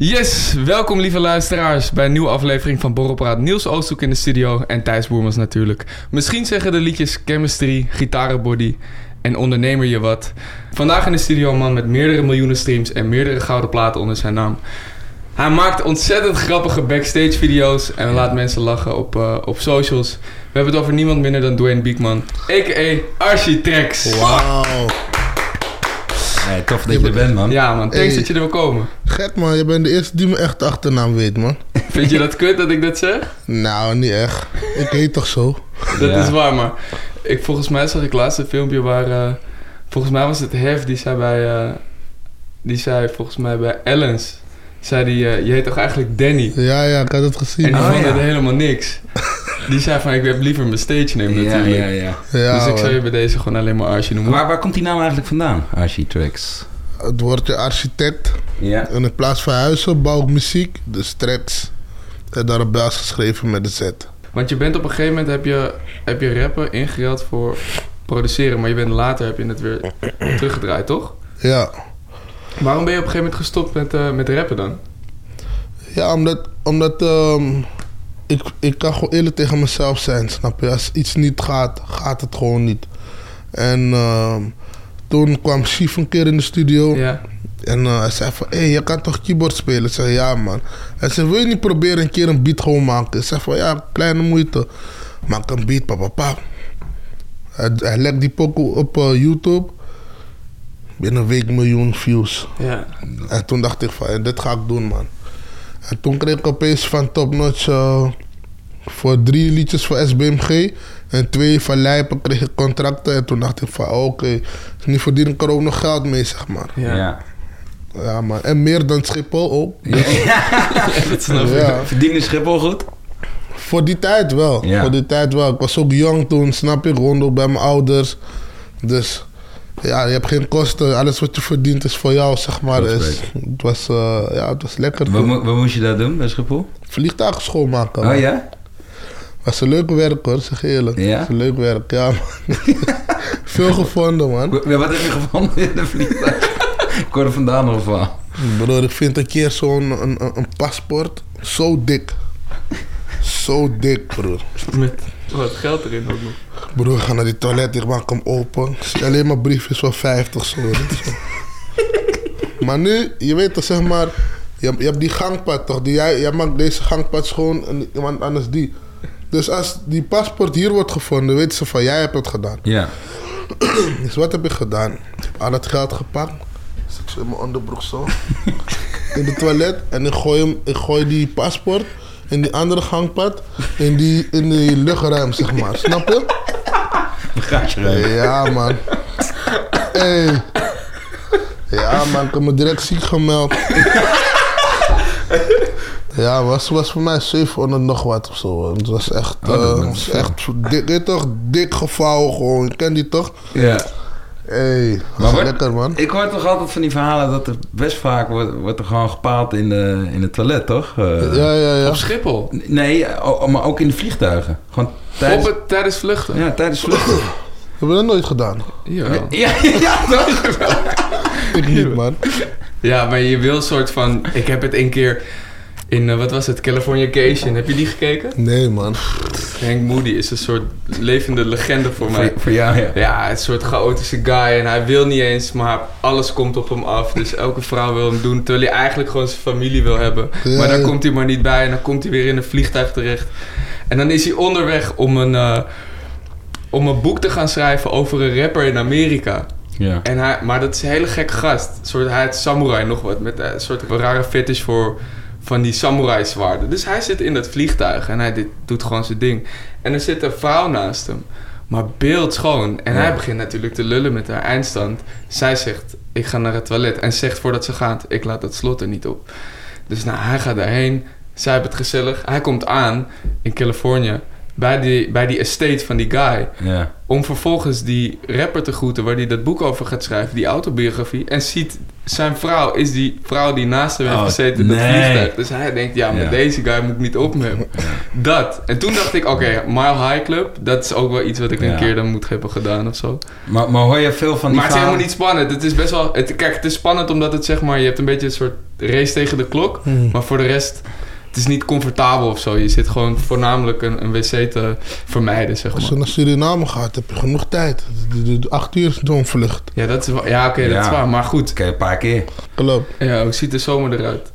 Yes, welkom lieve luisteraars bij een nieuwe aflevering van Borrelpraat. Niels Oosthoek in de studio en Thijs Boermans natuurlijk. Misschien zeggen de liedjes Chemistry, Gitarenbody en Ondernemer je wat. Vandaag in de studio een man met meerdere miljoenen streams en meerdere gouden platen onder zijn naam. Hij maakt ontzettend grappige backstage video's en laat mensen lachen op, uh, op socials. We hebben het over niemand minder dan Dwayne Beekman, a.k.a. Architrex. Wauw. Hey, tof dat je er bent, man. Ja man, thanks Hey. dat je er wil komen. Gek man, je bent de eerste die me echt de achternaam weet man. Vind je dat kut dat ik dat zeg? Nou, niet echt. Ik heet toch zo? Dat Ja. is waar, maar ik, volgens mij zag ik laatst een filmpje waar... eh, volgens mij was het Hef, die zei bij... eh, die zei volgens mij bij Ellens... Zei die, eh, je heet toch eigenlijk Danny? Ja, ja, ik had het En gezien. die Oh, vond ja. het helemaal niks. Die zei van, ik heb liever mijn stage name Ja, natuurlijk. ja, ja. Ja, dus ik zou je bij deze gewoon alleen maar Archie noemen. Waar, waar komt die naam eigenlijk vandaan, Architrex? Het woordje architect. Ja. En in plaats van huizen bouw ik muziek. Dus tracks. En daar op Belgisch geschreven met de Z. Want je bent op een gegeven moment, heb je, heb je rappen ingeruild voor produceren. Maar je bent later, heb je het weer teruggedraaid, toch? Ja. Waarom ben je op een gegeven moment gestopt met, eh, met rappen dan? Ja, omdat, omdat ehm, ik, ik kan gewoon eerlijk tegen mezelf zijn, snap je? Als iets niet gaat, gaat het gewoon niet. En ehm, toen kwam Chief een keer in de studio. Ja. En eh, hij zei van, hé, hey, je kan toch keyboard spelen? Ik zei, ja man. Hij zei, wil je niet proberen een keer een beat gewoon maken? Ik zei van, ja, kleine moeite. Maak een beat, papa, papa. Hij, hij legt die pokoe op eh, YouTube. Binnen een week miljoen views. Ja. En toen dacht ik van, dit ga ik doen, man. En toen kreeg ik opeens van Top Notch eh, voor drie liedjes voor SBMG en twee van Lijpen kreeg ik contracten. En toen dacht ik van, oké, nu verdien ik er ook nog geld mee, zeg maar. Ja. Ja. Ja, man. En meer dan Schiphol ook. dat snap ik. Ja. Verdiende Schiphol goed? Voor die tijd wel. Ja. Voor die tijd wel. Ik was ook jong toen, snap je? Gewoon ook bij mijn ouders. Dus ja, je hebt geen kosten. Alles wat je verdient is voor jou, zeg maar. Is Dus, het, was, eh, ja, het was lekker. Wat, toen. mo- wat moest je daar doen bij Schiphol? Vliegtuigen schoonmaken. man. Oh ja? Was een leuk werk hoor, zeg eerlijk. Ja? Was een leuk werk, ja man. Veel gevonden man. Wa- Wat heb je gevonden in de vliegtuig? Ik hoorde vandaan nog van. Broer, ik vind een keer zo'n een, een, een paspoort zo dik. Zo dik, broer. Met wat geld erin ook nog. Broer, ik ga naar die toilet, ik maak hem open. Zie alleen maar briefjes van 50 zo. weet je zo. maar nu, je weet toch, zeg maar, je, je hebt die gangpad toch? Die, jij, jij maakt deze gangpad schoon en iemand anders die. Dus als die paspoort hier wordt gevonden, weten ze van jij hebt het gedaan. Ja. Dus wat heb ik gedaan? Ik heb al het geld gepakt. Zet ik zo in mijn onderbroek zo. in de toilet. En ik gooi, hem, ik gooi die paspoort in die andere gangpad. In die, in die luchtruim, zeg maar. Snap je? Bagage. Ja, man. Hey. Ja, man. Ik heb me direct ziek gemeld. Ja, was, was voor mij 700 nog wat of zo. Het was echt, Oh, dat eh, was echt dik, dit toch, dik gevouwen gewoon. Je kent die toch? Ja. Hey, Maar wordt- lekker man. Ik hoor toch altijd van die verhalen dat er best vaak wordt, wordt er gewoon gepaald in, de, in het toilet, toch? Eh, Ja, ja, ja. Op Schiphol. Nee, o- maar ook in de vliegtuigen. Gewoon tijdens, Op het, tijdens vluchten. ja, tijdens vluchten. Heb je dat nooit gedaan? Jawel. Ja, ja, toch? Ik niet, man. Ja, maar je wil een soort van... Ik heb het een keer in, eh, wat was het, Californication. Heb je die gekeken? Nee, man. Hank Moody is een soort levende legende voor mij. Voor, voor jou, ja. Ja, een soort chaotische guy en hij wil niet eens, maar alles komt op hem af. Dus elke vrouw wil hem doen, terwijl hij eigenlijk gewoon zijn familie wil hebben. Ja, maar daar ja. komt hij maar niet bij en dan komt hij weer in een vliegtuig terecht. En dan is hij onderweg om een, eh, om een boek te gaan schrijven over een rapper in Amerika. ja. En hij, maar dat is een hele gekke gast. Een soort, hij is samurai nog wat. Met eh, een soort rare fetish voor van die samurai zwaarden. Dus hij zit in dat vliegtuig en hij dit, doet gewoon zijn ding. En er zit een vrouw naast hem. Maar beeldschoon. En Ja. hij begint natuurlijk te lullen met haar eindstand. Zij zegt, ik ga naar het toilet. En zegt voordat ze gaat, ik laat dat slot er niet op. Dus nou, hij gaat daarheen. Zij hebben het gezellig. Hij komt aan in Californië bij die, bij die estate van die guy. Ja. Om vervolgens die rapper te groeten waar hij dat boek over gaat schrijven, die autobiografie. En ziet zijn vrouw is die vrouw die naast hem heeft Oh, gezeten in het nee. vliegtuig. Dus hij denkt, ja, met Ja. deze guy moet ik niet op me hebben. Dat. En toen dacht ik, oké, Mile High Club, dat is ook wel iets wat ik een keer dan moet hebben gedaan of zo. Maar, maar hoor je veel van die Maar het is helemaal niet spannend. Het is best wel. Het, kijk, het is spannend omdat het zeg maar. Je hebt een beetje een soort race tegen de klok. Hmm. Maar voor de rest. Het is niet comfortabel of zo. Je zit gewoon voornamelijk een, een wc te vermijden, zeg Als je maar. naar Suriname gaat, heb je genoeg tijd. De- de- de Acht uur is zo'n vlucht. Ja, dat is wel, ja oké, dat is waar. Maar goed. Oké, een paar keer. Klopt. Ja, hoe ziet de zomer eruit?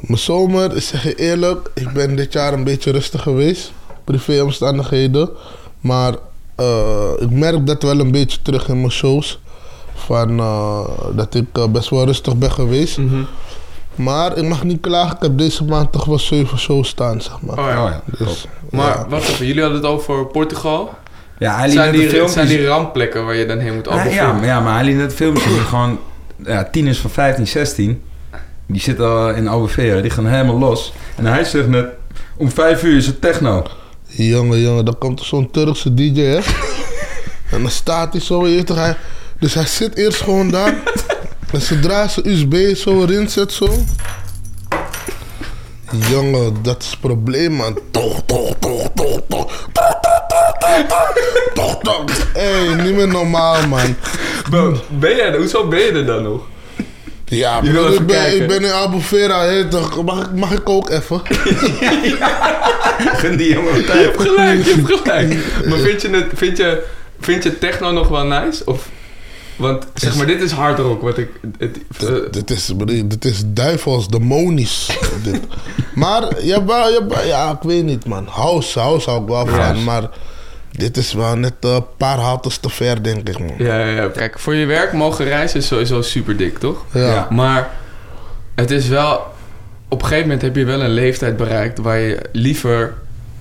Mijn zomer, ik zeg je eerlijk, ik ben dit jaar een beetje rustig geweest. Privéomstandigheden. Maar eh, ik merk dat wel een beetje terug in mijn shows. Van, eh, dat ik eh, best wel rustig ben geweest. Mhm. Maar ik mag niet klagen, ik heb deze maand toch wel zeven shows staan, zeg maar. Oh ja. Oh ja. Dus, Maar ja. wacht even, jullie hadden het over Portugal. Ja, hij liet Zijn die, filmpje zijn die rampplekken waar je dan heen moet Ah, ja, ja, maar hij liet net een filmpje zien. Gewoon ja, tieners van 15, 16. Die zitten al in Albufeira. Die gaan helemaal los. En hij zegt net... Om vijf uur is het techno. Jongen, jongen, dan komt er zo'n Turkse DJ, hè? en dan staat hij zo, je weet toch, hij, dus hij zit eerst gewoon daar. en zodra zijn USB zo erin zet, zo. Jongen, dat is het probleem, man. Toch, toch, toch, toch, toch. Toch, toch. Hé, niet meer normaal, man. Bro, ben jij, hoezo ben je er dan nog? Ja, Je broer, ik, ben, ik ben in Albufeira, hè, toch? Mag, ik- mag ik ook even? Gun die jongen Je tijd. hebt gelijk, je hebt gelijk. Maar vind je, het, vind, je, vind je techno nog wel nice? Of, want zeg maar, dit is hard rock. Wat ik, het, eh, Dit, dit is, dit is duivels, demonisch. dit. Maar ja, ja, ja, ik weet niet, man. House, house hou ik wel van. Maar dit is wel net een paar haltes te ver, denk ik, man. ja, ja, ja, kijk, voor je werk mogen reizen is sowieso super dik, toch? Ja. Ja. Maar het is wel... Op een gegeven moment heb je wel een leeftijd bereikt... waar je liever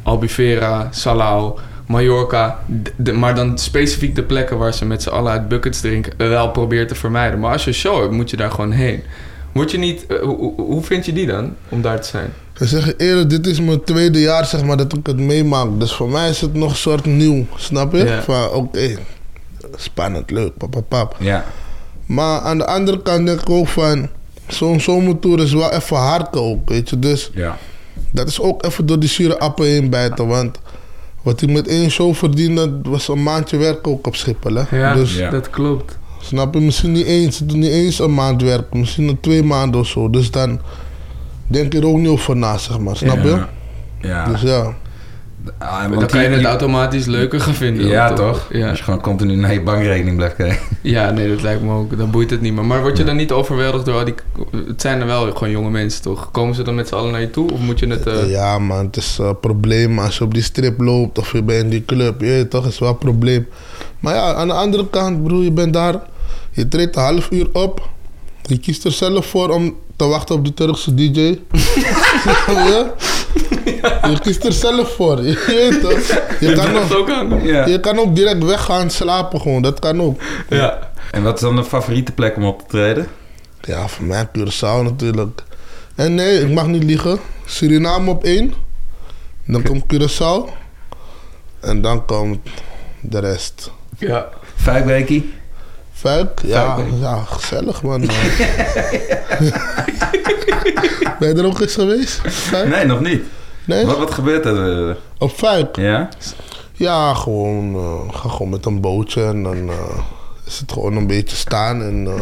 Albufeira, Salau, Mallorca... de- maar dan specifiek de plekken waar ze met z'n allen uit buckets drinken... wel probeert te vermijden. Maar als je een show hebt, moet je daar gewoon heen. Word je niet... eh, hoe, vind je die dan, om daar te zijn? Ik zeg je eerlijk, dit is mijn tweede jaar zeg maar, dat ik het meemaak. Dus voor mij is het nog een soort nieuw, snap je? Ja. Van oké, spannend, leuk, pap, pap, pap. Ja. Maar aan de andere kant denk ik ook van... Zo'n zomertour is wel even hard ook, weet je. Dus Ja. dat is ook even door die zure appen heen bijten. Want wat hij met één show verdiende, was een maandje werk ook op Schiphol. Hè? Ja, Dus Ja. dat klopt. snap je, misschien niet eens, niet eens een maand werk. Misschien nog twee maanden of zo. Dus dan denk je er ook niet over na, zeg maar. Snap je? Ja. Ja. Dus ja. Ah, dan kan je het die- automatisch leuker gaan vinden. Ja, toch? Ja. Als je gewoon continu naar je bankrekening blijft kijken. ja, nee, dat lijkt me ook. Dan boeit het niet meer. Maar word je dan niet overweldigd door al die... Het zijn er wel gewoon jonge mensen, toch? Komen ze dan met z'n allen naar je toe? Of moet je het... eh, Ja, man, het is een probleem als je op die strip loopt of je bent in die club. Je toch, is wel een probleem. Maar ja, aan de andere kant, broer, je bent daar. Je treedt een half uur op. Je kiest er zelf voor om te wachten op die Turkse DJ. ja? Je kiest er zelf voor. Je weet toch? Je Je kan, ook, ook aan. Ja. je kan ook direct weggaan slapen gewoon. Dat kan ook. Ja. En wat is dan de favoriete plek om op te treden? Ja, voor mij Curaçao natuurlijk. En nee, ik mag niet liegen. Suriname op één. Dan komt Curaçao. En dan komt de rest. Ja. Vijf weken? Fuik? Ja, Fuik, ja, gezellig man. ben je er ook eens geweest? Fuik? Nee, nog niet. Nee? Wat, wat gebeurt er? eh? Op Fuik? Ja? Ja, gewoon, eh, ga gewoon met een bootje en dan eh, is het gewoon een beetje staan en... eh,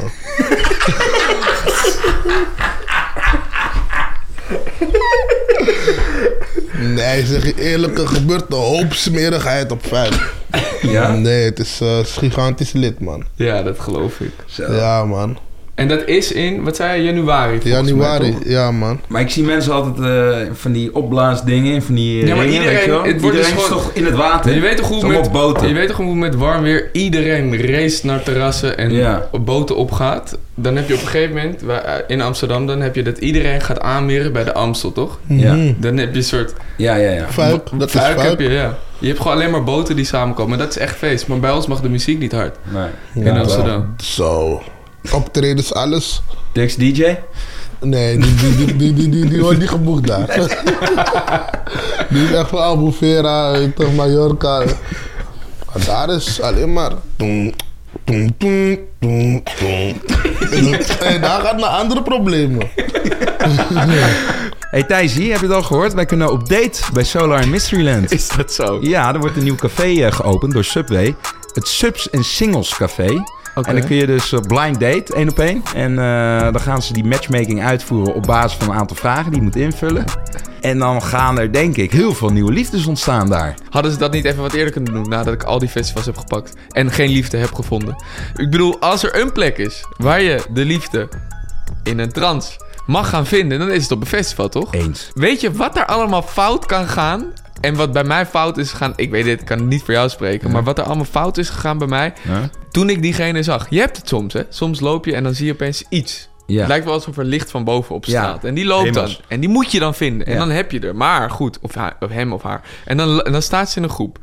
nee, zeg je eerlijk, er gebeurt een hoop smerigheid op Fuik. Ja? Nee, het is, het is gigantisch lid, man. ja, dat geloof ik. Zo. Ja, man. En dat is in, wat zei je, januari? mij, Januari, ja, man. Maar ik zie mensen altijd eh, van die opblaasdingen, van die eh, Ja, maar ringen, iedereen- weet je wel? het wordt dus iedereen is gewoon- toch in het water? Je weet toch hoe met, boten. Je weet toch hoe met warm weer iedereen race naar terrassen en Ja. op boten opgaat. Dan heb je op een gegeven moment, eh, in Amsterdam, dan heb je dat iedereen gaat aanmeren bij de Amstel, toch? Ja. Mhm. Dan heb je een soort... Ja, ja, ja. Fuik, dat is Fuik heb je, ja. Je hebt gewoon alleen maar boten die samenkomen. En dat is echt feest. Maar bij ons mag de muziek niet hard. Nee. in Ja, Amsterdam. Zo. Optredens, alles. Dix DJ? Nee, die, die, die, die, die, die, die wordt niet geboekt daar. die is echt van je toch, Mallorca. Maar daar is alleen maar... En daar gaat naar andere problemen. Hey Thijsie, heb je het al gehoord? Wij kunnen op date bij Solar in Mysteryland. Is dat zo? Ja, er wordt een nieuw café eh, geopend door Subway. Het Subs en Singles Café. En dan kun je dus eh, blind date, één op één. En eh, dan gaan ze die matchmaking uitvoeren op basis van een aantal vragen die je moet invullen. En dan gaan er, denk ik, heel veel nieuwe liefdes ontstaan daar. Hadden ze dat niet even wat eerder kunnen doen nadat ik al die festivals heb gepakt en geen liefde heb gevonden? Ik bedoel, als er een plek is waar je de liefde in een trance mag gaan vinden, dan is het op een festival, toch? Eens. Weet je wat er allemaal fout kan gaan? En wat bij mij fout is gegaan, ik weet dit, ik kan niet voor jou spreken, maar wat er allemaal fout is gegaan bij mij, Ja? Toen ik diegene zag. Je hebt het soms, hè? Soms loop je en dan zie je opeens iets. Ja. Het lijkt wel alsof er licht van bovenop Ja. staat. En die loopt Hemels. dan. En die moet je dan vinden. En Ja. dan heb je er. Maar goed, of, haar- of hem of haar. En dan, en dan staat ze in een groep.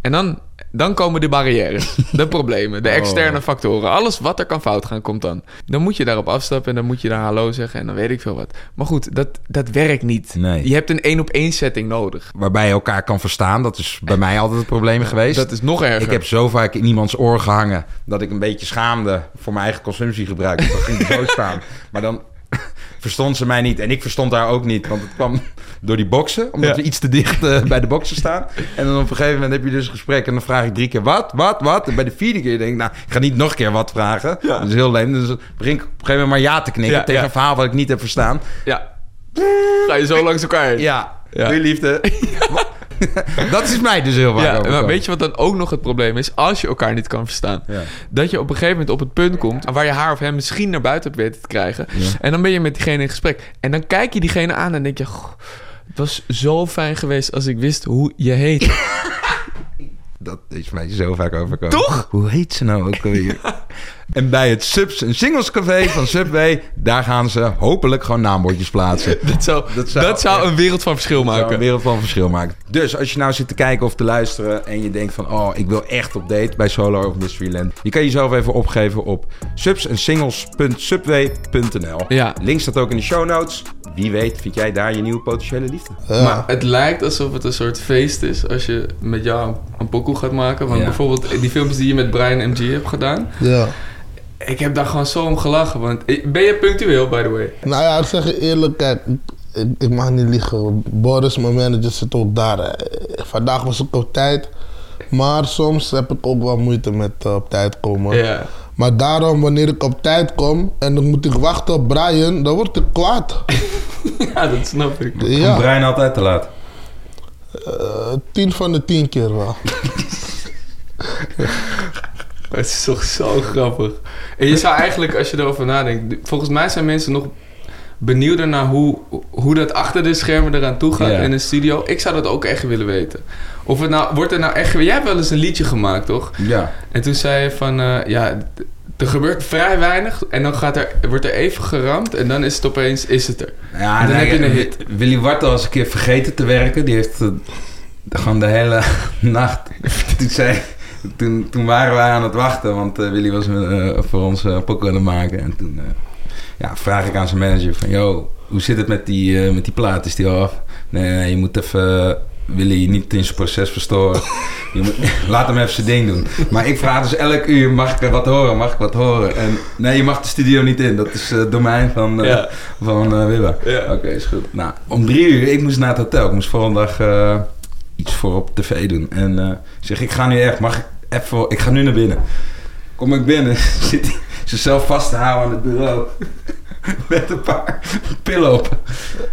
En dan, dan komen de barrières, de problemen, de Oh. externe factoren. Alles wat er kan fout gaan, komt dan. Dan moet je daarop afstappen en dan moet je daar hallo zeggen en dan weet ik veel wat. Maar goed, dat, dat werkt niet. Nee. Je hebt een één op één setting nodig. Waarbij je elkaar kan verstaan. Dat is bij mij altijd het probleem geweest. Dat is nog erger. Ik heb zo vaak in iemands oor gehangen dat ik een beetje schaamde voor mijn eigen consumptiegebruik. Dan ging ik zo staan. Maar dan verstond ze mij niet en ik verstond haar ook niet. Want het kwam door die boksen, omdat Ja. we iets te dicht eh, bij de boksen staan. En dan op een gegeven moment heb je dus een gesprek en dan vraag ik drie keer wat, wat, wat. En bij de vierde keer denk ik, nou, ik ga niet nog een keer wat vragen. Dat is heel leem. Dus begin ik op een gegeven moment maar ja te knikken Ja, tegen een verhaal wat ik niet heb verstaan. Ja. Ga je zo langs elkaar heen. Ja, Ja. doei liefde. dat is mij dus heel vaak Ja, maar weet je wat dan ook nog het probleem is? Als je elkaar niet kan verstaan. Ja. Dat je op een gegeven moment op het punt komt... waar je haar of hem misschien naar buiten hebt weten te krijgen. En dan ben je met diegene in gesprek. En dan kijk je diegene aan en denk je... "Goh, het was zo fijn geweest als ik wist hoe je heet. Dat is mij zo vaak overkomen. Toch? Hoe heet ze nou ook alweer? en bij het Subs en Singles Café van Subway... daar gaan ze hopelijk gewoon naambordjes plaatsen. Dat zou, Dat dat zou- zou, een wereld van verschil Dat zou maken. een wereld van verschil maken. Dus als je nou zit te kijken of te luisteren... en je denkt van... oh, ik wil echt op date bij Solar of Mysteryland... je kan jezelf even opgeven op subsensingles.subway.nl. Ja. Link staat ook in de show notes. Wie weet vind jij daar je nieuwe potentiële liefde. Ja. Maar het lijkt alsof het een soort feest is als je met jou een pokoe gaat maken. Want Ja. bijvoorbeeld die filmpjes die je met Brian MG hebt gedaan. ja. Ik heb daar gewoon zo om gelachen. Want ben je punctueel, by the way? Nou ja, ik zeg je eerlijk, kijk, ik, ik mag niet liegen. Boris, mijn manager, zit ook daar. Vandaag was ik op tijd. Maar soms heb ik ook wel moeite met eh, op tijd komen. Ja. Maar daarom, wanneer ik op tijd kom en dan moet ik wachten op Brian, dan word ik kwaad. ja, dat snap ik. Ja, Brian altijd te laat. Eh, tien van de tien keer wel. Het is toch zo grappig. En je zou eigenlijk, als je erover nadenkt... Volgens mij zijn mensen nog benieuwder naar hoe, hoe dat achter de schermen eraan toe gaat in een studio. Ik zou dat ook echt willen weten. Of het nou, wordt er nou echt... Jij hebt wel eens een liedje gemaakt, toch? Ja. En toen zei je van, eh, ja, er gebeurt vrij weinig. En dan gaat er, wordt er even geramd en dan is het opeens, is het er. Ja, En dan nee, heb je een hit. Willy Wartel was een keer vergeten te werken. Die heeft eh, gewoon de hele nacht... toen, zei, toen, toen waren wij aan het wachten, want eh, Willy was eh, voor ons uh, pokken aan het maken. En toen eh, ja, vraag ik aan zijn manager van... Yo, hoe zit het met die, eh, met die plaat? Is die al af? Nee, nee, nee, je moet even... eh, Willy niet in zijn proces verstoren. Je moet, laat hem even zijn ding doen. Maar ik vraag dus elk uur, mag ik wat horen? Mag ik wat horen? En nee, je mag de studio niet in. Dat is het domein van, eh Ja. van eh. Ja. Oké, is goed. Nou, om drie uur, ik moest naar het hotel. Ik moest volgende dag eh, iets voor op tv doen. En eh, zeg, ik ga nu echt, mag ik even, ik ga nu naar binnen. Kom ik binnen, zit hij zichzelf vast te houden aan het bureau. Met een paar pillen op.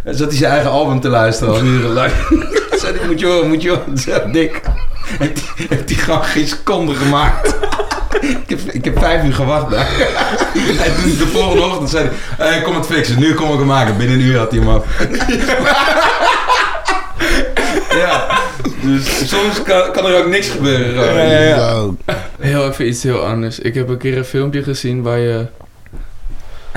En zat hij zijn eigen album te luisteren al urenlang. zei hij, moet je horen, moet je horen. Dik. Heeft hij- gewoon geen seconde gemaakt. ik, heb, ik heb vijf uur gewacht daar. en toen de volgende ochtend zei hij, hey, kom het fixen. Nu kom ik hem maken. Binnen een uur had hij hem af. ja, dus soms kan, kan er ook niks gebeuren. gewoon. Ja. Heel even iets heel anders. Ik heb een keer een filmpje gezien waar je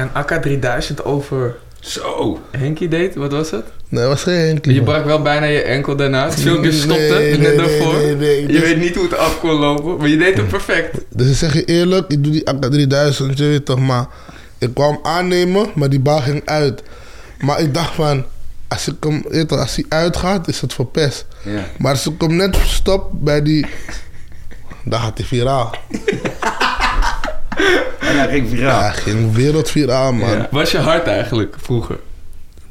een AK-3000 over Zo. Henkie deed. Wat was het? Nee, was geen enkel. Je brak wel bijna je enkel daarna. Het filmpje stopte Nee, net nee, daarvoor. nee, nee, Je dus- weet niet hoe het af kon lopen, maar je deed het perfect. Dus ik zeg je eerlijk, ik doe die AK 3000, je weet toch, maar Ik kwam aannemen, maar die bal ging uit. Maar ik dacht van, als, ik hem, weet als hij uitgaat, is het verpest. Ja. Maar als ik hem net stop bij die... Dan gaat hij viraal. En hij ging Ja, viraal. hij ging wereldviraal, man. Ja. Was je hard eigenlijk vroeger?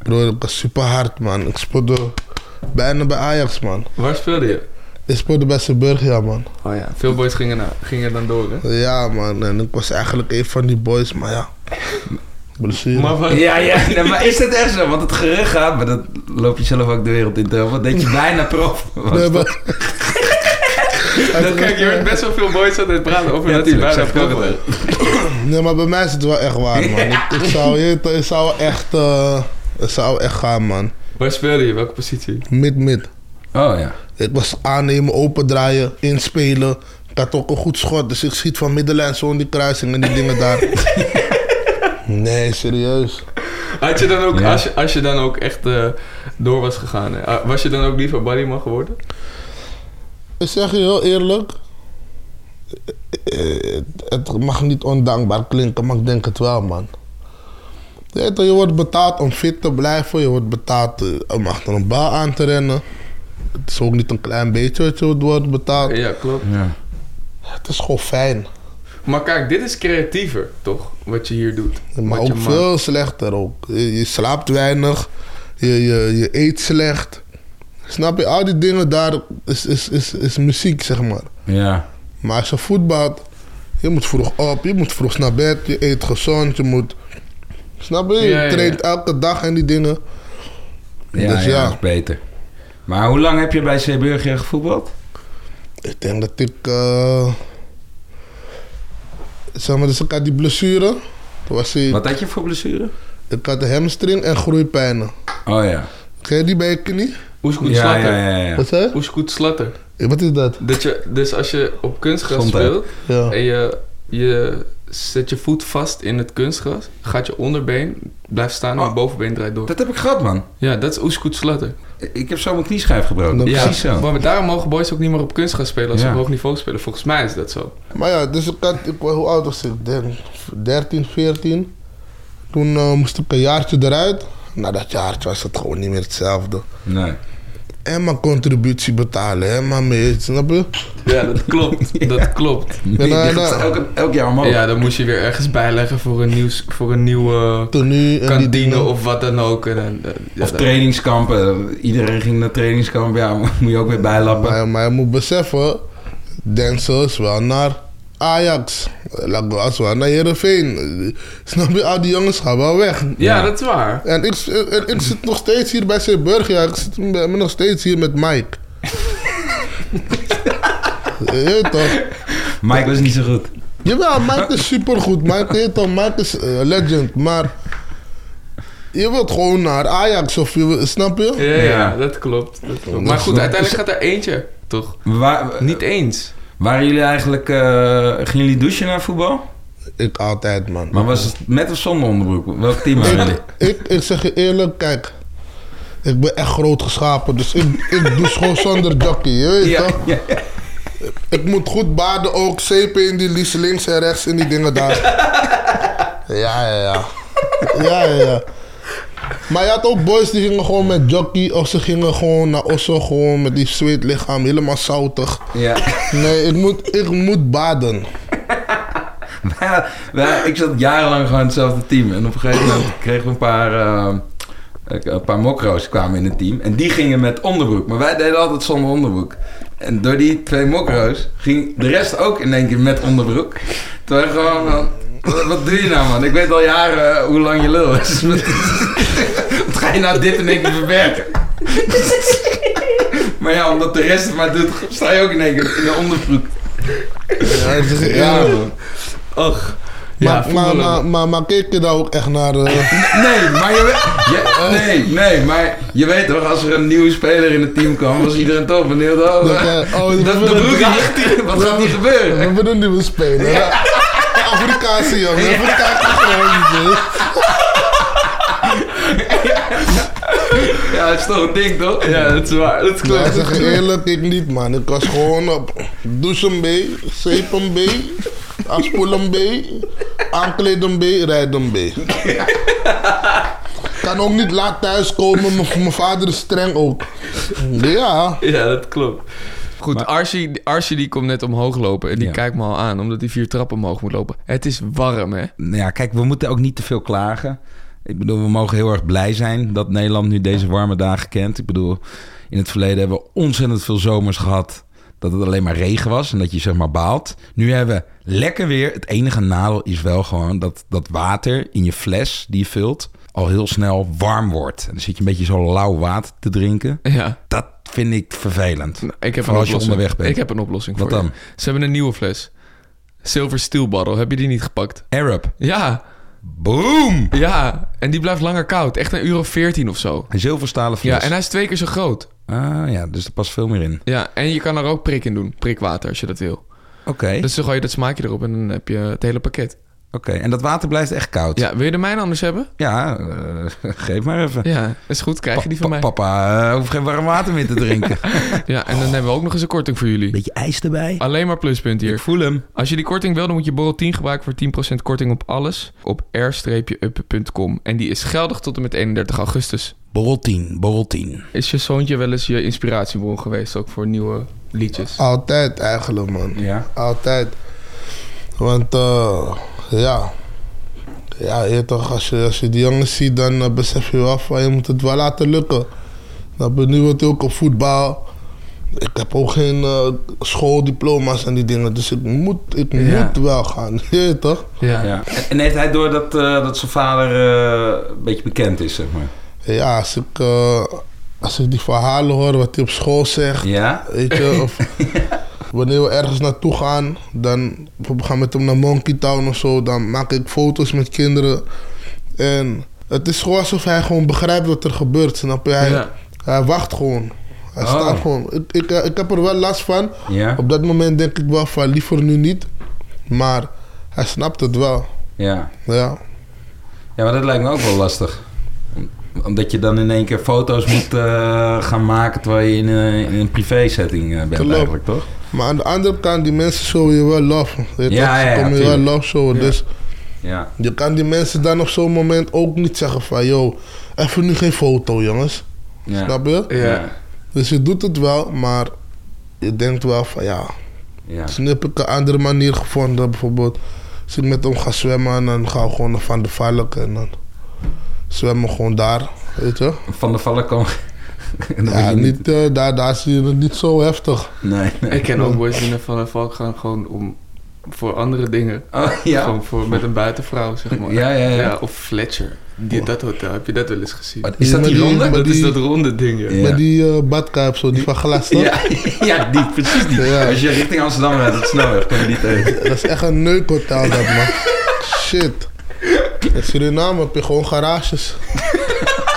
Bro, ik was super hard, man. Ik speelde bijna bij Ajax, man. Waar speelde je? Ik speelde bij Seburgia, man. Oh ja, veel boys gingen, na, gingen dan door, hè? Ja, man. En ik was eigenlijk een van die boys, maar ja. Maar? Ja, ja, nee, maar is dat echt zo? Want het gerucht gaat, maar dat loop je zelf ook de wereld in te helpen, dat je bijna prof was. Nee, maar- Dat, kijk, je hoort best wel veel boys altijd praten over Ja, dat tuurlijk, bijna werden. Nee, maar bij mij is het wel echt waar, man. Ik, ik zou, ik zou echt, eh, het zou echt gaan, man. Waar speelde je? Welke positie? Mid-mid. Oh ja. Ik was aannemen, opendraaien, inspelen. Ik had ook een goed schot, dus ik schiet van middenlijn zo in die kruising en die dingen daar. Nee, serieus. Had je dan ook, Ja. als, je, als je dan ook echt eh, door was gegaan, hè? Ah, was je dan ook liever bodyman geworden? Ik zeg je heel eerlijk. Het mag niet ondankbaar klinken, maar ik denk het wel, man. Je, wordt betaald om fit te blijven. Je wordt betaald eh, om achter een bal aan te rennen. Het is ook niet een klein beetje wat je wordt betaald. Ja, klopt. ja. Het is gewoon fijn. Maar kijk, dit is creatiever, toch? Wat je hier doet. Maar ook maakt. veel slechter ook. Je, je slaapt weinig. Je, je, je eet slecht. Snap je? Al die dingen daar is, is, is, is muziek, zeg maar. Ja. Maar als je voetbalt, je moet vroeg op, je moet vroeg naar bed, je eet gezond, je moet... Snap je? Je Ja, ja, traint elke dag en die dingen. Ja, Dus ja, ja. dat is beter. Maar hoe lang heb je bij Zeeburger gevoetbald? Ik denk dat ik... eh, zeg maar, dus ik had die blessure. Toen was hij, Wat had je voor blessure? ik had een hamstring en groeipijnen. Oh ja. Ken je die bij je knie? Oeskoet Ja, slatter. ja, ja, ja. Wat zei je? Oeskoet slatter. Wat is dat? Dat je, dus als je op kunstgras speelt Ja. en je, je zet je voet vast in het kunstgras, gaat je onderbeen blijft staan en je Oh. bovenbeen draait door. Dat heb ik gehad, man. Ja, dat is oeskoet slatter. Ik heb zo mijn knieschijf gebroken. Dat- Ja, Precies zo. maar daarom mogen boys ook niet meer op kunstgras spelen als ze Ja. op hoog niveau spelen. Volgens mij is dat zo. Maar ja, dus ik had, ik, hoe oud was ik? Ik denk 13, 14. Toen eh, moest ik een jaartje eruit. Na dat jaartje was het gewoon niet meer hetzelfde. Nee. En mijn contributie betalen, hè, maar mee, snap je? Ja, dat klopt. Dat klopt. Die nou, nou. elke, elk jaar omhoog. Ja, dan moest je weer ergens bijleggen voor een, nieuws, voor een nieuwe Tenue en die kantine dingen. of wat dan ook. En, ja, Of dat- trainingskampen. Iedereen ging naar trainingskamp. Ja, moet je ook weer bijlappen. Maar, maar je moet beseffen, Denzel is wel naar Ajax. Lagos is wel naar Heerenveen. Snap je? Al die jongens gaan wel weg. ja, Ja. dat is waar. En ik, en ik zit nog steeds hier bij Zeeburg. Ja, ik zit ben nog steeds hier met Mike. je weet toch? Mike was niet zo goed. Jawel, Mike is supergoed. Mike, toch, Mike is eh, legend. Maar je wilt gewoon naar Ajax of je snap je? Ja, ja, Ja. dat klopt. Dat klopt. Dat Maar goed, uiteindelijk gaat er eentje, toch? Waar, Niet eens. Waren jullie eigenlijk... eh, gingen jullie douchen naar voetbal? Ik altijd, man. Maar was het met of zonder onderbroek? Welk team waren jullie? ik, ik, zeg je eerlijk, kijk. Ik ben echt groot geschapen, dus ik, ik doe gewoon zonder jockey, je weet Ja, toch? ja, ja. Ik moet goed baden ook, zeepen in die lies links en rechts in die dingen daar. Ja, ja, ja. Ja, ja, ja. Maar je had ook boys die gingen gewoon met jockey of ze gingen gewoon naar Osso gewoon met die zweetlichaam helemaal zoutig. ja. Nee, ik moet, ik moet baden. Ja, wij- ik zat jarenlang gewoon in hetzelfde team. En op een gegeven moment kregen we een paar, eh, een paar mokro's kwamen in het team. En die gingen met onderbroek. Maar wij deden altijd zonder onderbroek. En door die twee mokro's ging de rest ook in één keer met onderbroek. Terwijl gewoon van, wat, wat doe je nou man? Ik weet al jaren hoe lang je lul is. Wat, ga je nou dit in één keer verwerken? maar ja, omdat de rest het maar doet, sta je ook in één keer in de onderbroek. Ja, ik zeg je Ja, man. Och. Maar, Ja, maar, maar, maar, maar keek je daar ook echt naar... Nee, maar je weet... je- nee, nee, maar je weet toch, als er een nieuwe speler in het team kwam, was iedereen toch benieuwd. Oh, Dat, eh, oh, dat, we de broek ligt hier, wat gaat hier we gebeuren? hebben een nieuwe speler. Ja. Afrikaanse jongen, Afrikaanse gewoon. Ja, het is toch een ding, toch? Ja, dat is waar. Dat klopt. ik zeg eerlijk, ik niet man. Ik was gewoon op douchen B, zeepen B, afspoelen B. aankleed hem B, rijd hem B. Kan ook niet laat thuiskomen, mijn vader is streng ook. Ja, Ja, dat klopt. Goed, Archie, Archie die komt net omhoog lopen en die Ja. kijkt me al aan, omdat hij vier trappen omhoog moet lopen. Het is warm, hè? Nou ja, kijk, we moeten ook niet te veel klagen. Ik bedoel, we mogen heel erg blij zijn dat Nederland nu deze warme dagen kent. Ik bedoel, in het verleden hebben we ontzettend veel zomers gehad dat het alleen maar regen was en dat je zeg maar baalt. Nu hebben we lekker weer. Het enige nadeel is wel gewoon dat dat water in je fles die je vult al heel snel warm wordt. En dan zit je een beetje zo lauw water te drinken. Ja. Dat vind ik vervelend. Nou, ik heb Vooral een als je oplossing. onderweg bent. Ik heb een oplossing Wat voor je. dan? Ze hebben een nieuwe fles. Silver Steel Bottle. Heb je die niet gepakt? Arab. Ja, Boom! ja. En die blijft langer koud. Echt een euro 14 of zo. Een zilverstalen fles. Ja, en hij is twee keer zo groot. Ah ja, dus er past veel meer in. Ja, en je kan er ook prik in doen. Prikwater, als je dat wil. Oké, Dus dan gooi je dat smaakje erop en dan heb je het hele pakket. Oké. En dat water blijft echt koud? Ja, wil je de mijne anders hebben? Ja, eh, geef maar even. Ja, is goed. Krijg je die van Pa- mij. Papa uh, hoeft geen warm water meer te drinken. Ja, en dan hebben we ook nog eens een korting voor jullie. Beetje ijs erbij. Alleen maar pluspunt hier. Ik voel hem. Als je die korting wil, dan moet je borrel 10 gebruiken voor 10% korting op alles op r-up.com. En die is geldig tot en met 31 augustus. Borrel 10, borrel 10. Is je zoontje wel eens je inspiratiebron geweest, ook voor nieuwe liedjes? altijd eigenlijk, man. Ja. Altijd. Want, eh, ja. Ja, je toch, als je, als je die jongens ziet, dan besef je wel van je moet het wel laten lukken. Dan ben nu wordt ook op voetbal. Ik heb ook geen eh, schooldiploma's en die dingen, dus ik moet, ik Ja. moet wel gaan. Je toch? Ja. ja. En, en heeft hij door dat, eh, dat zijn vader eh, een beetje bekend is, zeg maar? Ja, als ik, eh, als ik die verhalen hoor, wat hij op school zegt, Ja? Weet je, of wanneer we ergens naartoe gaan, dan we gaan met hem naar Monkey Town of zo, dan maak ik foto's met kinderen. En het is gewoon alsof hij gewoon begrijpt wat er gebeurt, snap je? Hij, Ja. hij wacht gewoon. Hij Oh. staat gewoon. Ik, ik, ik heb er wel last van. Ja? Op dat moment denk ik wel van liever nu niet. Maar hij snapt het wel. Ja. Ja. Ja, maar dat lijkt me ook wel lastig. Om- Omdat je dan in één keer foto's moet eh, gaan maken terwijl je in, eh, in een privé setting eh, bent Klopt. eigenlijk, toch? Maar aan de andere kant, die mensen showen je wel love. Ja? Ze ja, ja, komen je wel love showen. Ja. Dus Ja. Je kan die mensen dan op zo'n moment ook niet zeggen van... ...yo, even nu geen foto, jongens. Ja. Snap je? Ja. Dus je doet het wel, maar je denkt wel van... ...ja, Ja. dus nu heb ik een andere manier gevonden. Bijvoorbeeld, als ik met hem ga zwemmen... ...en dan gaan we gewoon naar Van de Valk en dan zwemmen we gewoon daar. Weet je? Van de vallen kan... Ja, niet, eh, daar, daar zie je het niet zo heftig. Nee, nee. Ik ken ook boys die naar Van der Valk gaan gewoon om, voor andere dingen. Oh, ja. Gewoon voor, met een buitenvrouw, zeg maar. Ja, ja, ja. of Fletcher. Die, dat hotel, heb je dat wel eens gezien? Wat, is dat die die- ronde? dat is dat ronde ding, ja. Met die eh badkuip zo, die van glas, toch? Ja, ja, die, precies die. Ja. Als je richting Amsterdam rijdt, dat snelweg, kom je die tegen. Dat is echt een neukhotel dat, man. Shit. In Suriname heb je gewoon garages.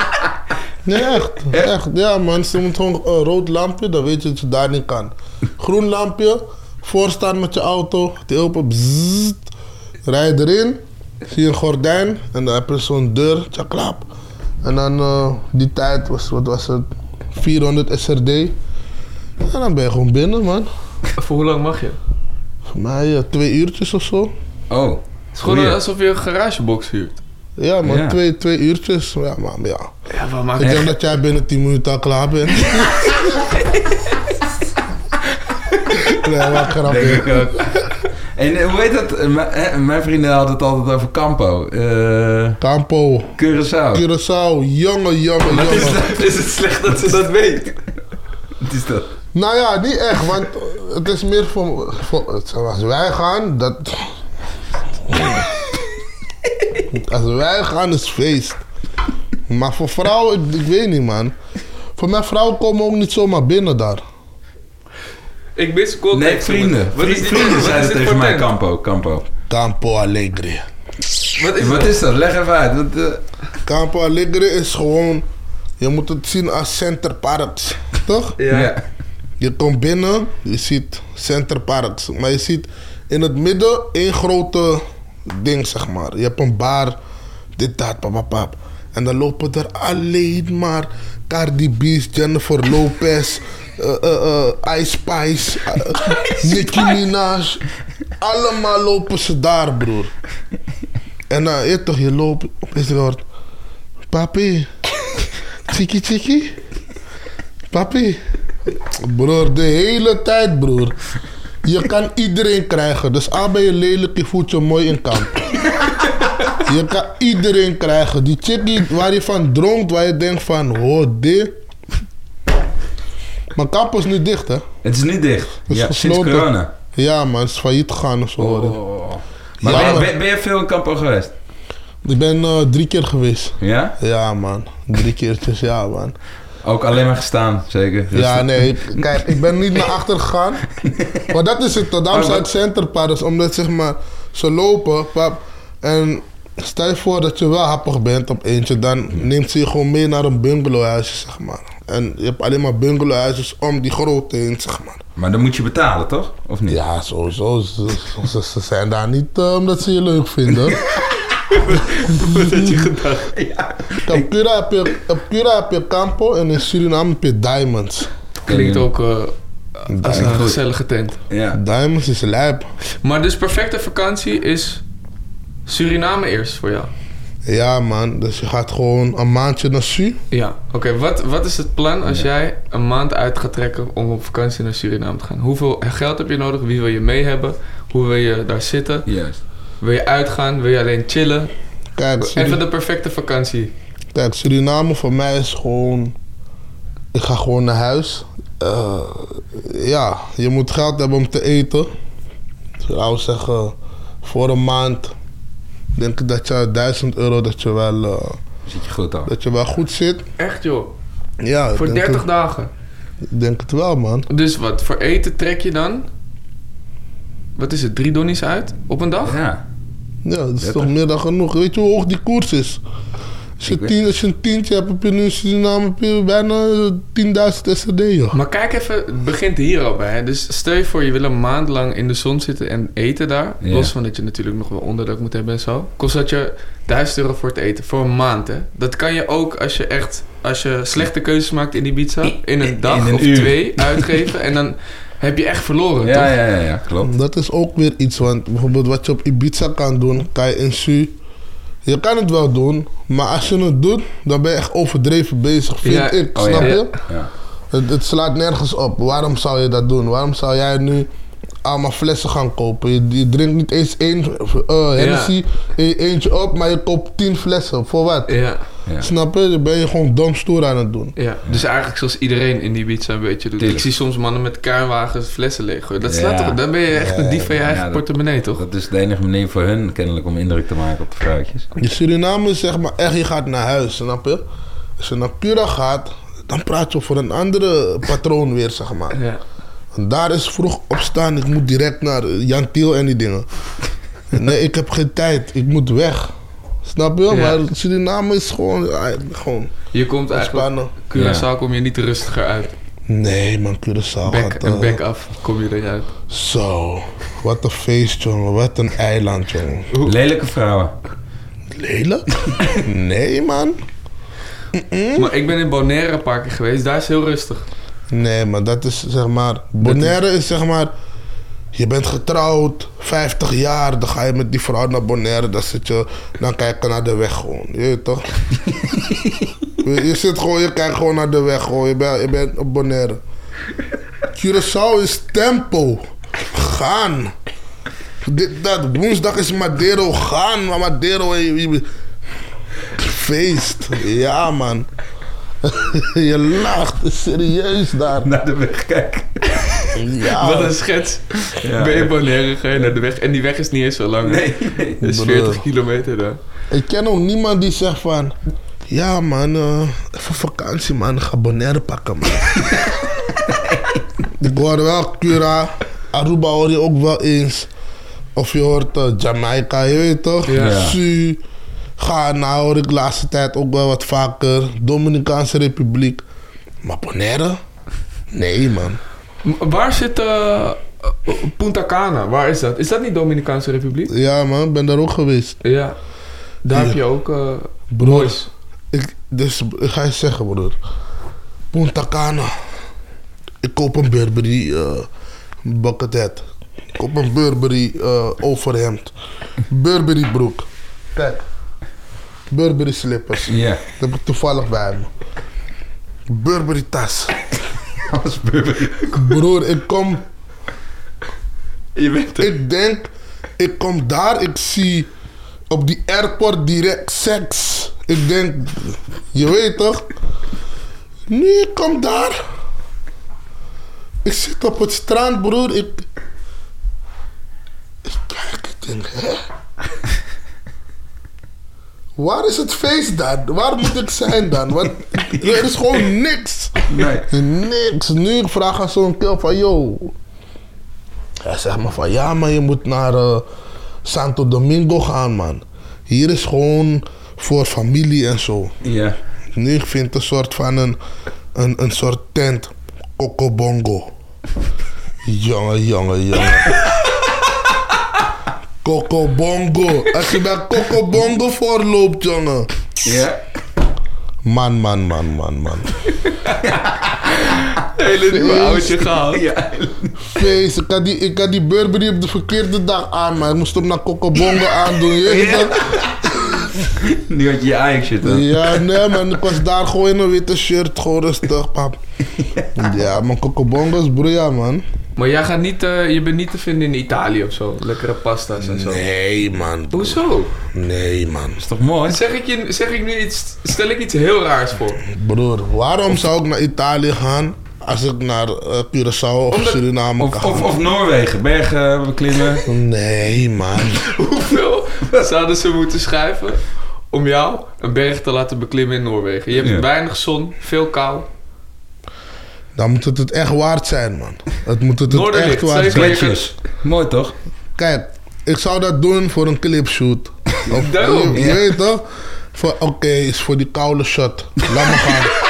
Nee, echt. Echt, ja man. Ze moet gewoon een rood lampje, dan weet je dat je daar niet kan. Groen lampje, voorstaan met je auto, die open, bzzzt. Rij je erin, zie je een gordijn en dan heb je zo'n deur, tjaklap. En dan eh, die tijd was, wat was het, 400 SRD. En dan ben je gewoon binnen man. Voor hoe lang mag je? Voor mij eh, twee uurtjes of zo. Oh. Het is gewoon alsof je een garagebox huurt. Ja, Ja. Twee, twee uurtjes. Ja, man, ja. Ik denk dat jij binnen 10 minuten al klaar bent. nee, wat grapje. Denk ik ook. En eh, hoe heet dat? Eh, m- eh, Mijn vrienden hadden het altijd over Campo. Eh Campo, Curaçao. Curaçao, jongen, jongen, is jongen. dat? Is het slecht dat ze dat weet? Wat is dat? Nou ja, niet echt, want het is meer voor, voor als wij gaan, dat... Als wij gaan is feest. Maar voor vrouwen, ik, ik weet niet man. Voor mij vrouwen komen ook niet zomaar binnen daar. Ik mis contact. Nee, vrienden. Wat is dit- vrienden wat is zeiden dit tegen voor mij tent? Campo. Campo. Campo Alegre. Wat is Wat dat? is dat? Leg even uit. Wat, eh, Campo Alegre is gewoon... Je moet het zien als Center Parks. Toch? Ja. Je komt binnen, je ziet Center Parks. Maar je ziet in het midden één grote ding, zeg maar. Je hebt een bar, dit, dat, papapap. En dan lopen er alleen maar Cardi B's, Jennifer Lopez, eh eh eh, Ice Spice, eh, Nicki Minaj. Allemaal lopen ze daar, broer. En dan, je toch, je loopt, je hoort... Papi, chiki chiki. Papi. Broer, de hele tijd, broer. Je kan iedereen krijgen. Dus al ben je lelijk, je voelt je mooi in kamp. Je kan iedereen krijgen. Die chickie waar je van dronkt, waar je denkt van, oh, dit. Mijn kamp is nu dicht, hè? Het is niet dicht. is Ja, sinds gesloten. corona. Ja, man, het is failliet gegaan of zo. hoor ik. Oh. Maar Ja, ben, je- maar- ben, ben je veel in Campo geweest? Ik ben eh, drie keer geweest. Ja? Ja, man. Drie keertjes, ja, man. Ook alleen maar gestaan, zeker. Ja, Rustig. nee. Kijk, ik ben niet naar achter gegaan. Maar dat is het. Daarom Maar zijn het. Omdat, zeg maar, ze lopen, pap. En stel je voor dat je wel happig bent op eentje. Dan neemt ze je gewoon mee naar een bungalowhuisje, zeg maar. En je hebt alleen maar bungalowhuisjes om die grote heen, zeg maar. Maar dan moet je betalen, toch? Of niet? Ja, sowieso. Ze, ze, ze zijn daar niet eh, omdat ze je leuk vinden. Wat had je gedacht? Op Cura heb je, op Cura heb je Campo en in Suriname heb je Diamonds. Klinkt ook eh, als een gezellige tent. Ja. Diamonds is lijp. Maar dus perfecte vakantie is Suriname eerst voor jou? Ja, man. Dus je gaat gewoon een maandje naar Su. Ja. Oké, wat, wat is het plan als jij een maand uit gaat trekken om op vakantie naar Suriname te gaan? Hoeveel geld heb je nodig? Wie wil je mee hebben? Hoe wil je daar zitten? Juist. Wil je uitgaan? Wil je alleen chillen? Kijk, Even de perfecte vakantie. Kijk, Suriname voor mij is gewoon... Ik ga gewoon naar huis. Eh, ja, je moet geld hebben om te eten. Dus ik zou zeggen, voor een maand... Denk ik dat je 1000 euro dat je wel, eh, Zit je goed al. dat je wel goed zit. Echt joh. Ja, Voor denk 30 het, dagen. ik denk het wel, man. Dus wat, voor eten trek je dan? Wat is het, drie donnies uit op een dag? Ja. Ja, dat is 30. toch meer dan genoeg. Weet je hoe hoog die koers is? Als je, Ik weet- tien, als je een tientje hebt, heb je nu in Suriname bijna 10.000 SRD, joh. Maar kijk even, het begint hier al bij. Hè? Dus stel je voor, je wil een maand lang in de zon zitten en eten daar. Ja. Los van dat je natuurlijk nog wel onderdak moet hebben en zo. Kost dat je 1000 euro voor het eten. Voor een maand, hè. Dat kan je ook als je echt, als je slechte keuzes maakt in Ibiza. In een dag in een of uur. twee uitgeven. En dan heb je echt verloren, Ja, toch? ja, ja, ja, klopt. Dat is ook weer iets, want bijvoorbeeld wat je op Ibiza kan doen, kan je in Su. Je kan het wel doen, maar als je het doet, dan ben je echt overdreven bezig, vind Ja. ik. Oh, snap ja. je? Ja. Het, het slaat nergens op. Waarom zou je dat doen? Waarom zou jij nu allemaal flessen gaan kopen? Je, je drinkt niet eens één uh, Hennessy, e- eentje op, maar je koopt tien flessen. Voor wat? Ja, Ja. Snap je? Dan ben je gewoon dom stoer aan het doen. ja. Dus eigenlijk zoals iedereen in Ibiza een beetje doet. Tuurlijk. Ik zie soms mannen met kruinwagens flessen leeggooien. Dat Ja. slaat toch... Dan ben je echt een dief van je eigen portemonnee, toch? Dat is de enige manier voor hun kennelijk om indruk te maken op de vrouwtjes. Je Suriname is zeg maar echt, je gaat naar huis, snap je? Als je naar Cura gaat, dan praat je over een andere patroon weer, zeg maar. Ja. En daar is vroeg opstaan, ik moet direct naar Jan Tiel en die dingen. Nee, ik heb geen tijd, ik moet weg. Snap je? Ja. Maar Suriname is gewoon, gewoon Je komt eigenlijk... Curaçao kom je niet rustiger uit. Nee man, Curaçao Bek, gaat... een eh, bek af kom je eruit. Zo, wat een feest jongen, wat een eiland jongen. Lelijke vrouwen. Lelijk? nee man. Maar ik ben in Bonaire een paar keer geweest. Daar is heel rustig. Nee, maar dat is zeg maar. Bonaire is zeg maar. Je bent getrouwd, 50 jaar, dan ga je met die vrouw naar Bonaire, dan zit je, dan kijk je naar de weg gewoon, je weet toch? je, je zit gewoon, je kijkt gewoon naar de weg gewoon, je bent, je bent op Bonaire. Curaçao is tempo, gaan. Dit, dat, woensdag is Madero, gaan, maar Madero, je- je- feest, ja man. je lacht, serieus daar. Naar de weg kijken. Ja. Wat een schets. Ja. Ben je in Bonaire, ga je naar de weg. En die weg is niet eens zo lang. Nee, nee. Het is Broer. 40 kilometer daar. Ik ken ook niemand die zegt van... Ja man, eh, even vakantie man, ga Bonaire pakken man. ik hoor wel Cura, Aruba hoor je ook wel eens. Of je hoort eh, Jamaica, je weet toch? Ja. Ja. Su, Ghana hoor ik de laatste tijd ook wel wat vaker. Dominicaanse Republiek. Maar Bonaire? Nee man. Waar zit eh, eh, Punta Cana? Waar is dat? Is dat niet Dominicaanse Republiek? Ja man, ik ben daar ook geweest. Ja. Daar Ja. heb je ook eh Broer. boys. Ik, dus ik ga je zeggen, broer. Punta Cana. Ik koop een Burberry eh bucket hat. Ik koop een Burberry eh, overhemd. Burberry broek. Kijk. Burberry slippers. Ja. Dat heb ik toevallig bij me. Burberry tas. Broer, ik kom... Je bent er. Ik denk... Ik kom daar, ik zie op die airport direct seks. Ik denk... Je weet toch? Nee, ik kom daar. Ik zit op het strand, broer. Ik... Ik kijk, ik denk, hè? Waar is het feest dan? Waar moet ik zijn dan? Want er is gewoon niks. Nee. Niks. Nu ik vraag aan zo'n kill van, yo. Hij zegt me van, ja maar je moet naar eh, Santo Domingo gaan man. Hier is gewoon voor familie en zo. Ja. Nu ik vind een soort van een, een, een soort tent. Kokobongo. Jongen, jongen, jongen. Kokobongo. Als je bij Kokobongo voorloopt, jongen. Ja. Man, man, man, man, man. hele nieuwe oudje gehaald. Ja. Feest. Ik had, die, ik had die Burberry op de verkeerde dag aan, maar ik moest hem naar Kokobongo aandoen. Je Ja. Nu had je je Ajax shit aan. Ja, nee man, ik was daar gewoon in een witte shirt, gewoon rustig, pap. Ja, man, Kokobongo is broeia, man. Maar jij gaat niet, eh, je bent niet te vinden in Italië of zo. Lekkere pasta's en zo. Nee, man. broer. Hoezo? Nee, man. is toch mooi? Zeg ik, je, zeg ik nu iets, stel ik iets heel raars voor. Broer, waarom zou ik naar Italië gaan als ik naar eh, Curaçao of Omdat- Suriname Of, kan of, gaan? of Noorwegen, bergen beklimmen. Nee, man. Hoeveel zouden ze moeten schrijven om jou een berg te laten beklimmen in Noorwegen? Je hebt Ja. weinig zon, veel kou. Dan moet het het echt waard zijn, man. Het moet het, echt waard zijn. Mooi toch? Kijk, ik zou dat doen voor een clipshoot. Of, Daarom, je, weet toch? Voor- Oké, is voor die koude shot. Laat me gaan.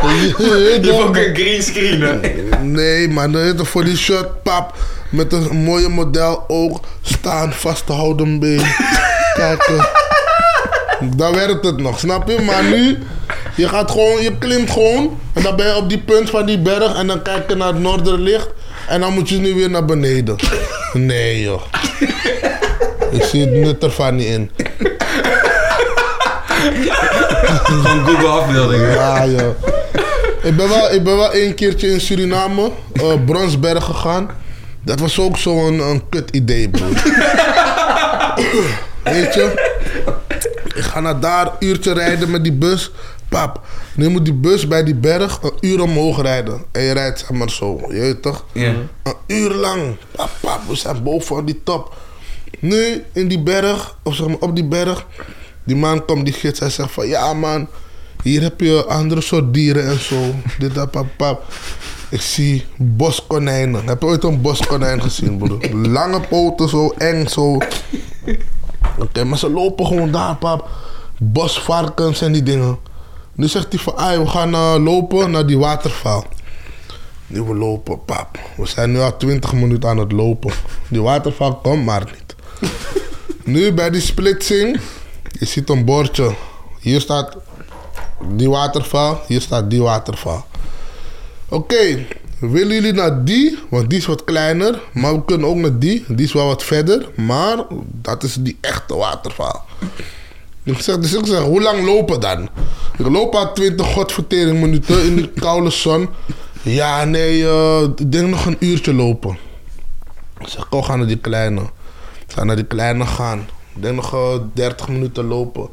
Je hebt ook een green screen, hè? Nee, maar dan heet voor die shot, pap. Met een mooie model oog staan, vasthouden been. Kijken. Dan werkt het nog, snap je? Maar nu, je gaat gewoon, je klimt gewoon. En dan ben je op die punt van die berg. En dan kijk je naar het noorderlicht. En dan moet je nu weer naar beneden. Nee, joh. Ik zie het nut ervan niet in. Gewoon Google afbeeldingen. Ja, joh. Ik ben wel, ik ben wel één keertje in Suriname, eh Bronsberg gegaan. Dat was ook zo'n een kut idee, broer. Weet je? Ik ga naar daar, uurtje rijden met die bus. Pap, nu moet die bus bij die berg een uur omhoog rijden. En je rijdt zeg maar zo, je weet toch? Een uur lang. Pap, pap, we zijn boven op die top. Nu in die berg, of zeg maar op die berg. Die man komt, die gids, hij zegt van ja man, hier heb je andere soort dieren en zo. Dit, dat, pap, pap. Ik zie boskonijnen. Heb je ooit een boskonijn gezien, broer? Lange poten, zo eng, zo. Oké, maar ze lopen gewoon daar, pap. Bosvarkens en die dingen. Nu zegt hij van, "Ai, we gaan eh, lopen naar die waterval. Nu we lopen, pap. We zijn nu al 20 minuten aan het lopen. Die waterval komt maar niet. nu bij die splitsing, je ziet een bordje. Hier staat die waterval, hier staat die waterval. Oké, willen jullie naar die? Want die is wat kleiner. Maar we kunnen ook naar die. Die is wel wat verder. Maar dat is die echte waterval. Ik zeg, dus ik zeg, hoe lang lopen dan? Ik loop al 20 godvertering minuten in die koude zon. Ja, nee, eh, ik denk nog een uurtje lopen. Ik zeg, kom, ga naar die kleine. Ik ga naar die kleine gaan. Ik denk nog eh, 30 minuten lopen.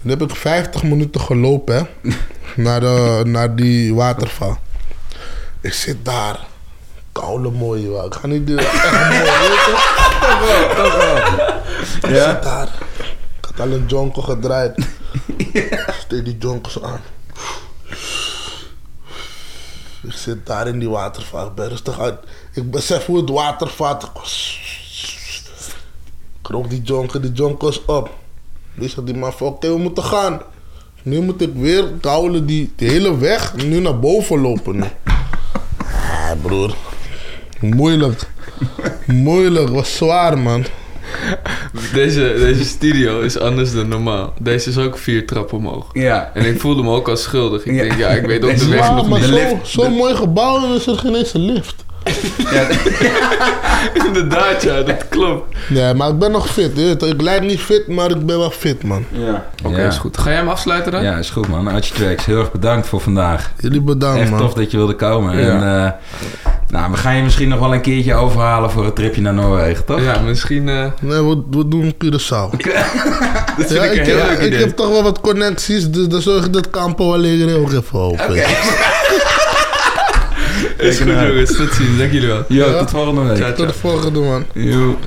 Nu heb ik 50 minuten gelopen, hè. naar, de, naar die waterval. Ik zit daar. Koude mooie. Ik ga niet doen. Echt mooi, weet je? Toch wel, toch wel. Ik zit daar. Ik had een jonko gedraaid. Steek die jonko zo aan. Ik zit daar in die waterval. Ik ben rustig uit. Ik besef hoe het water vaart. Ik rook die jonko, die jonko is op. Nu zegt die man van, oké, we moeten gaan. Nu moet ik weer koulen die, die hele weg nu naar boven lopen. Ah, broer. Moeilijk. Moeilijk, was zwaar, man. Deze, deze studio is anders dan normaal. Deze is ook vier trappen omhoog. Ja. En ik voelde me ook al schuldig. Ik Ja. denk, ja, ik weet ook de weg nog maar niet. de zo'n lift- zo de- mooi gebouw en is er geen eens een lift. Ja, Inderdaad, ja, dat klopt. Nee, maar ik ben nog fit. je weet toch. Ik lijk niet fit, maar ik ben wel fit, man. ja. Oké, ja. is goed. Ga jij hem afsluiten dan? Ja, is goed man. Archie Tracks, heel erg bedankt voor vandaag. Jullie bedankt, Echt man. tof dat je wilde komen. Ja. En, eh, nou, we gaan je misschien nog wel een keertje overhalen voor een tripje naar Noorwegen, toch? Ja, misschien... eh, Nee, we, we doen Curaçao. dat vind Ja, ik een ik, heel heb, leuk ik idee. heb toch wel wat connecties, dus dan zorg ik dat Campo alleen ook even open. Oké. Is goed, jongens. Tot ziens. Dank jullie wel. Yo, Ja. tot volgende week. Tot de volgende, man. Yo.